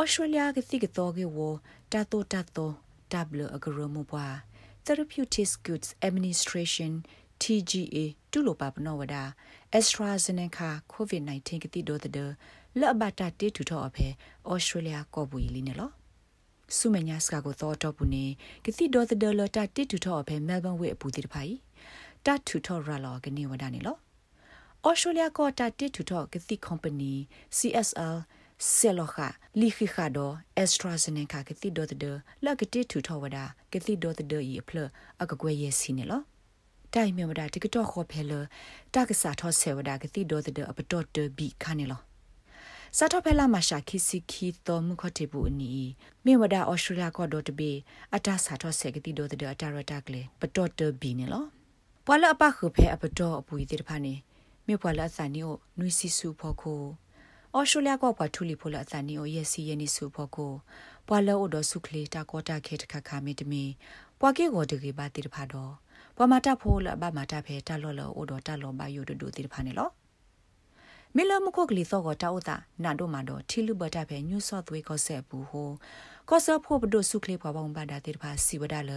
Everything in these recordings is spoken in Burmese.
ဩစတြေးလျကတိကတော့ကေဝတာတိုတာတိုတဘလအဂရမပွာ Therapeutics Goods Administration TGA တူလိုပါပနောဝဒ AstraZeneca COVID-19 ကတိတော့တဲ့လဘတာတေထူတော့အဖေဩစတြေးလျကောဘူလီနေလောဆုမညာစကာကိုတော့တော့ဘူးနေကတိတော့တဲ့လတာတေထူတော့အဖေမဲလ်ဘန်ဝေအပူတိတဖိုင်တထူတော့ရလောကနေဝဒနေလောဩစတြေးလျကောတာတေထူတော့ကတိ company CSL ဆေလောခလီခိခါဒိုအက်စထရာဇေနကာကတိဒိုတဒလကတိထူထောဝဒကတိဒိုတဒဤဖလအကကွေရဲ့စီနေလောတိုင်မြမဒါတကတော့ခေါ်ဖဲလတကစားထောဆေဝဒကတိဒိုတဒအပတော်တဘီခါနေလောစာတော့ဖဲလာမရှာခိစီခီတော်မခတိဘူးအနီမေဝဒါဩစတြေးလျကောဒိုတဘီအတာစာတော့ဆေကတိဒိုတဒအတာရတာကလေပတော်တဘီနေလောပွာလအပခုဖဲအပတော်အပူဒီတဖာနေမေပွာလအစနီကိုနွိစီစုဖို့ကို ဩစတြေးလျကောပွားထူလီဖိုလာအသနီအိုယက်စီယနီဆူဖို့ကိုပွာလောအိုဒဆူကလီတာကောတာခေတခခမီတမီပွာကေကိုတကေပါတိတဖာတော့ပွာမတာဖိုလာဘမတာဖဲတာလောလောအိုဒတာလောဘယိုဒဒူတိတဖာနေလောမီလမခုတ်ကလီသောကတာဥတာနာတို့မှာတော့ထီလူဘတာဖဲညူဆော့သွေးကောဆက်ဘူးဟိုကောဆဖို့ဘဒုစုကလေးပွားပေါင်းပါတာတိတဖာစီဝဒါလ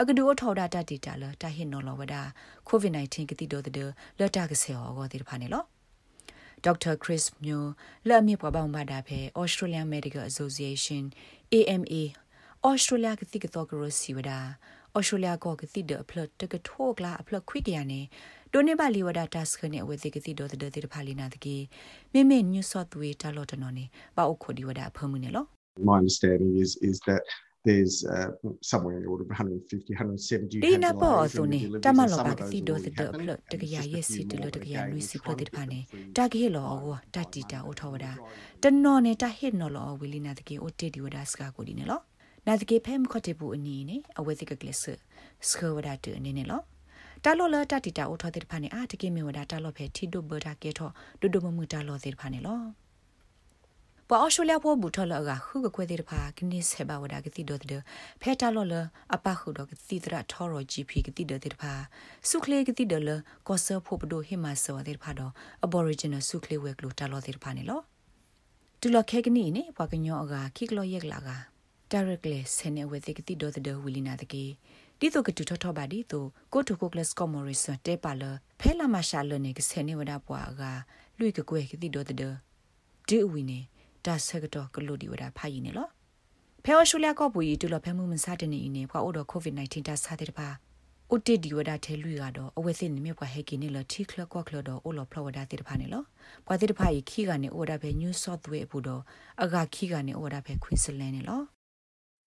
အကဒူအထော်ဒါတတိတာလတာဟင်နော်လောဝဒါကိုဗစ် -19 ကတိတော့တဲ့လတာကဆေဟောကောတိတဖာနေလော ဒေါက်တာခရစ်မျိုးလက်မြပွားပေါင်းပါတာဖဲ Australian Medical Association AMA Australia ကတိကတော့ကရစီဝဒါ Australia ကကတိဒအဖလတ်တကထိုးကလာအဖလတ်ခွိကရနေဒိုနေပါလီဝဒါတက်စခနဲ့ဝေတိကတိတော့တဲ့တဲ့ဖာလီနာတကေမိမိ New South Wales တလော်တနော်နေပါအုတ်ခိုဒီဝဒါဖမှုနေလော My understanding is is that there's uh, somewhere in the order of 150 170 dina po so ni tama lo ba ti do the plot de ga ye si de lo de ga lui si plot de pa ne ta ge lo o ta ti ta o tho da ta no ne ta hit no lo wi li na de ge o te di wa da ska ko di ne lo na de ge phe m kho te bu ani ne a we de ga gles ska wa da de ne ne lo တာလောလတတိတာအိုထောတဲ့ဖာနေအာတကိမေဝဒတာလောဖဲတီဒိုဘတာကေထောဒိုဒိုမမှုတာလောတဲ့ဖာနေလော ပွာအော်စတြေးလျဖို့ဘူထော်လကခုကခွဲတဲ့ဖာကနစ်ဆေဘာဝဒါကတိဒိုတဲ့ဖဲတာလောလအပခုတော့ကတိတရထော်ရော GP ကတိတဲ့တဲ့ဖာစုခလေကတိတယ်လကောဆာဖို့ဘဒိုဟိမဆောတဲ့ဖာတော့ Aboriginal စုခလေဝဲကလိုတာလောတဲ့ဖာနေလောတူလခဲကနီနေပွာကညောအကခိကလောရက်လာက directly ဆနေဝဲတဲ့ကတိတော့တဲ့ဝီလီနာတကေဒီတော့ကတူထောထောပါဒီတော့ကိုတိုကိုကလစ်ကောမော်ရီဆန်တဲပါလဖဲလာမရှာလနေကဆနေဝဒါပွာကလွိကကွဲကတိတော့တဲ့ဒီဝီနေ ဒါဆကတော့ကလိုဒီဝဒဖိုင်နေလောဖဲဝရှူလျာကောပူရီတူလဖဲမှုမစားတဲ့နေနေဖွာအိုတော့ကိုဗစ် -19 တာစားတဲ့ပါအိုတေဒီဝဒထဲလူရတော့အဝဲစင်းနေမြပွားဟဲကီနေလတီကလကွာကလတော့အိုလဖလဝဒတဲ့ပါနေလောပွာတဲ့ပါရီခီကနေအိုဒါဖဲညူးဆော့သွေးအပူတော့အဂါခီကနေအိုဒါဖဲခွင်းစလန်နေလော